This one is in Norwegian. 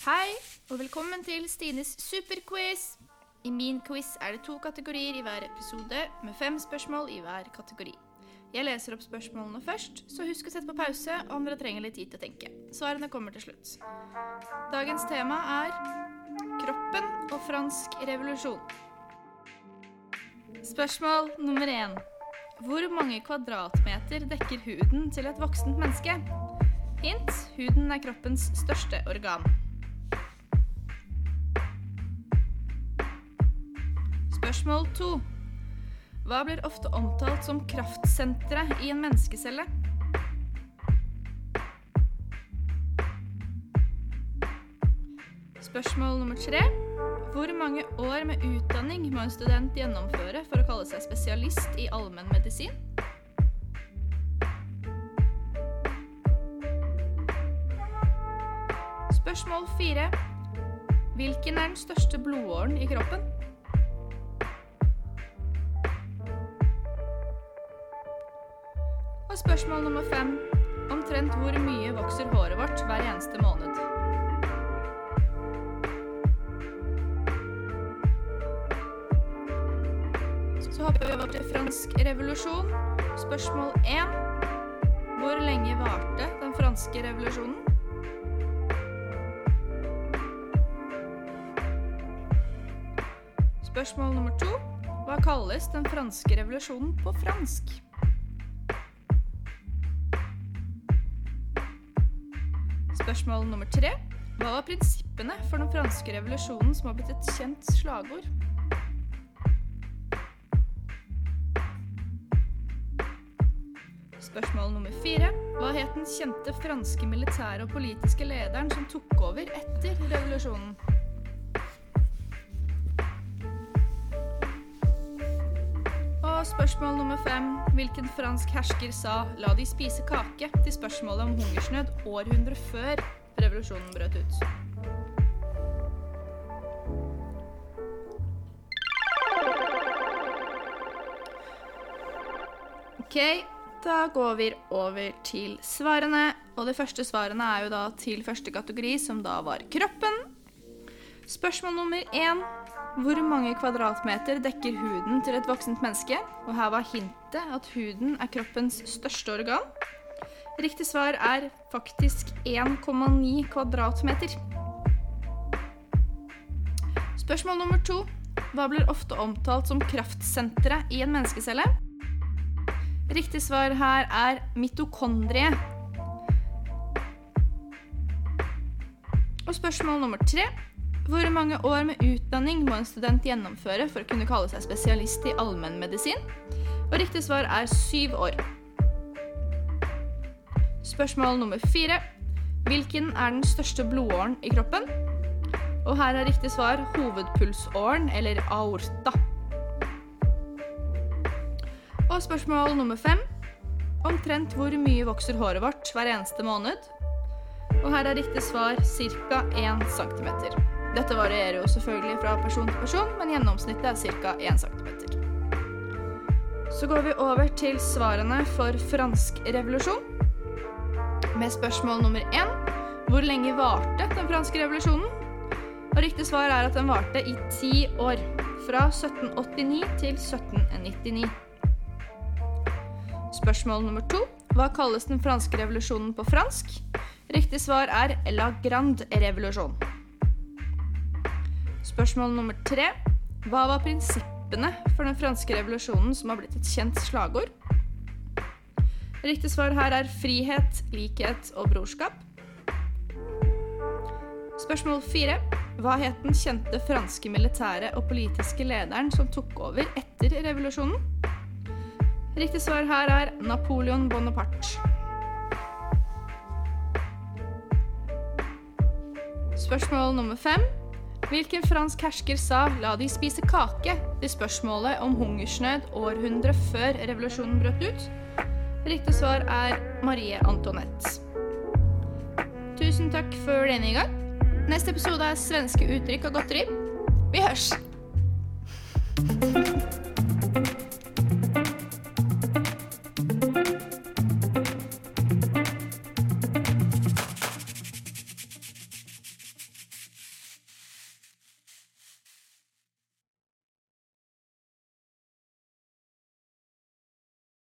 Velkommen til Stines superquiz. I min quiz er det to kategorier i hver episode, med fem spørsmål i hver kategori. Jeg leser opp spørsmålene først, så husk å sette på pause om dere trenger litt tid til å tenke. Svarene kommer til slutt. Dagens tema er kroppen og fransk revolusjon. Spørsmål nummer én. Hvor mange kvadratmeter dekker huden til et voksent menneske? Hint huden er kroppens største organ. Spørsmål to. Hva blir ofte omtalt som kraftsenteret i en menneskecelle? Spørsmål nummer tre. Hvor mange år med utdanning må en student gjennomføre for å kalle seg spesialist i allmennmedisin? Spørsmål fire. Hvilken er den største blodåren i kroppen? Og spørsmål nummer fem. Omtrent hvor mye vokser håret vårt hver eneste måned? Så hopper vi over til fransk revolusjon. Spørsmål én. Hvor lenge varte den franske revolusjonen? Spørsmål nummer to. Hva kalles den franske revolusjonen på fransk? Spørsmål nummer tre. Hva var prinsippene for den franske revolusjonen som har blitt et kjent slagord? Spørsmål nummer fire. Hva het den kjente franske militære og politiske lederen som tok over etter revolusjonen? Og spørsmål nummer fem. Hvilken fransk hersker sa 'la de spise kake' til spørsmålet om hungersnød århundre før revolusjonen brøt ut? Ok, da går vi over til svarene. Og de første svarene er jo da til første kategori, som da var kroppen. Spørsmål nummer én. Hvor mange kvadratmeter dekker huden til et voksent menneske? Og her var hintet at huden er kroppens største organ. Riktig svar er faktisk 1,9 kvadratmeter. Spørsmål nummer to. Hva blir ofte omtalt som kraftsenteret i en menneskecelle? Riktig svar her er mitokondrie. Og spørsmål nummer tre. Hvor mange år med utdanning må en student gjennomføre for å kunne kalle seg spesialist i allmennmedisin? Og riktig svar er syv år. Spørsmål nummer fire. Hvilken er den største blodåren i kroppen? Og her er riktig svar hovedpulsåren, eller aorta. Og spørsmål nummer fem. Omtrent hvor mye vokser håret vårt hver eneste måned? Og her er riktig svar ca. 1 cm. Dette varierer jo selvfølgelig fra person til person, men gjennomsnittet er ca. 1 cm. Så går vi over til svarene for fransk revolusjon. Med spørsmål nummer én hvor lenge varte den franske revolusjonen? Og riktig svar er at den varte i ti år. Fra 1789 til 1799. Spørsmål nummer to. Hva kalles den franske revolusjonen på fransk? Riktig svar er la grande revolusjon. Spørsmål nummer tre. Hva var prinsippene for den franske revolusjonen som har blitt et kjent slagord? Riktig svar her er frihet, likhet og brorskap. Spørsmål fire. Hva het den kjente franske militære og politiske lederen som tok over etter revolusjonen? Riktig svar her er Napoleon Bonaparte. Spørsmål nummer fem. Hvilken fransk hersker sa 'la de spise kake' til spørsmålet om hungersnød århundre før revolusjonen brøt ut? Riktig svar er Marie Antoinette. Tusen takk for denne gang. Neste episode er svenske uttrykk og godteri. Vi hørs!